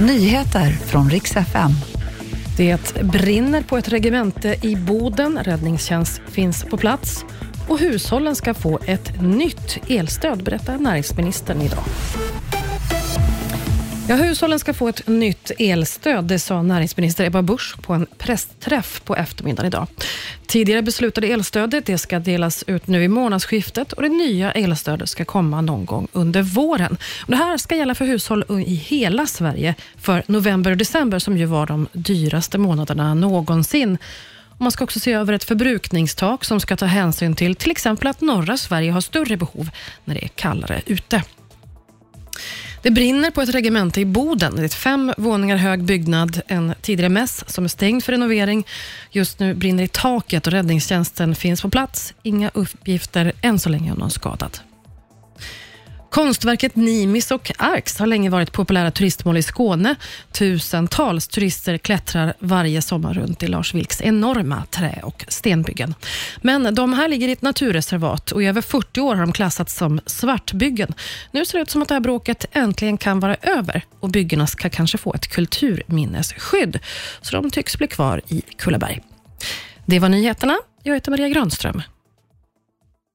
Nyheter från riks FM. Det brinner på ett regemente i Boden. Räddningstjänst finns på plats. Och hushållen ska få ett nytt elstöd, berättar näringsministern idag. Ja, hushållen ska få ett nytt elstöd, det sa näringsminister Ebba Busch på en pressträff på eftermiddagen idag. Tidigare beslutade elstödet det ska delas ut nu i månadsskiftet och det nya elstödet ska komma någon gång under våren. Och det här ska gälla för hushåll i hela Sverige för november och december som ju var de dyraste månaderna någonsin. Man ska också se över ett förbrukningstak som ska ta hänsyn till till exempel att norra Sverige har större behov när det är kallare ute. Det brinner på ett regemente i Boden. Det är ett fem våningar hög byggnad, en tidigare mäss som är stängd för renovering. Just nu brinner i taket och räddningstjänsten finns på plats. Inga uppgifter än så länge om någon skadad. Konstverket Nimis och Arx har länge varit populära turistmål i Skåne. Tusentals turister klättrar varje sommar runt i Lars Vilks enorma trä och stenbyggen. Men de här ligger i ett naturreservat och i över 40 år har de klassats som svartbyggen. Nu ser det ut som att det här bråket äntligen kan vara över och byggena ska kanske få ett kulturminnesskydd. Så de tycks bli kvar i Kullaberg. Det var nyheterna. Jag heter Maria Granström.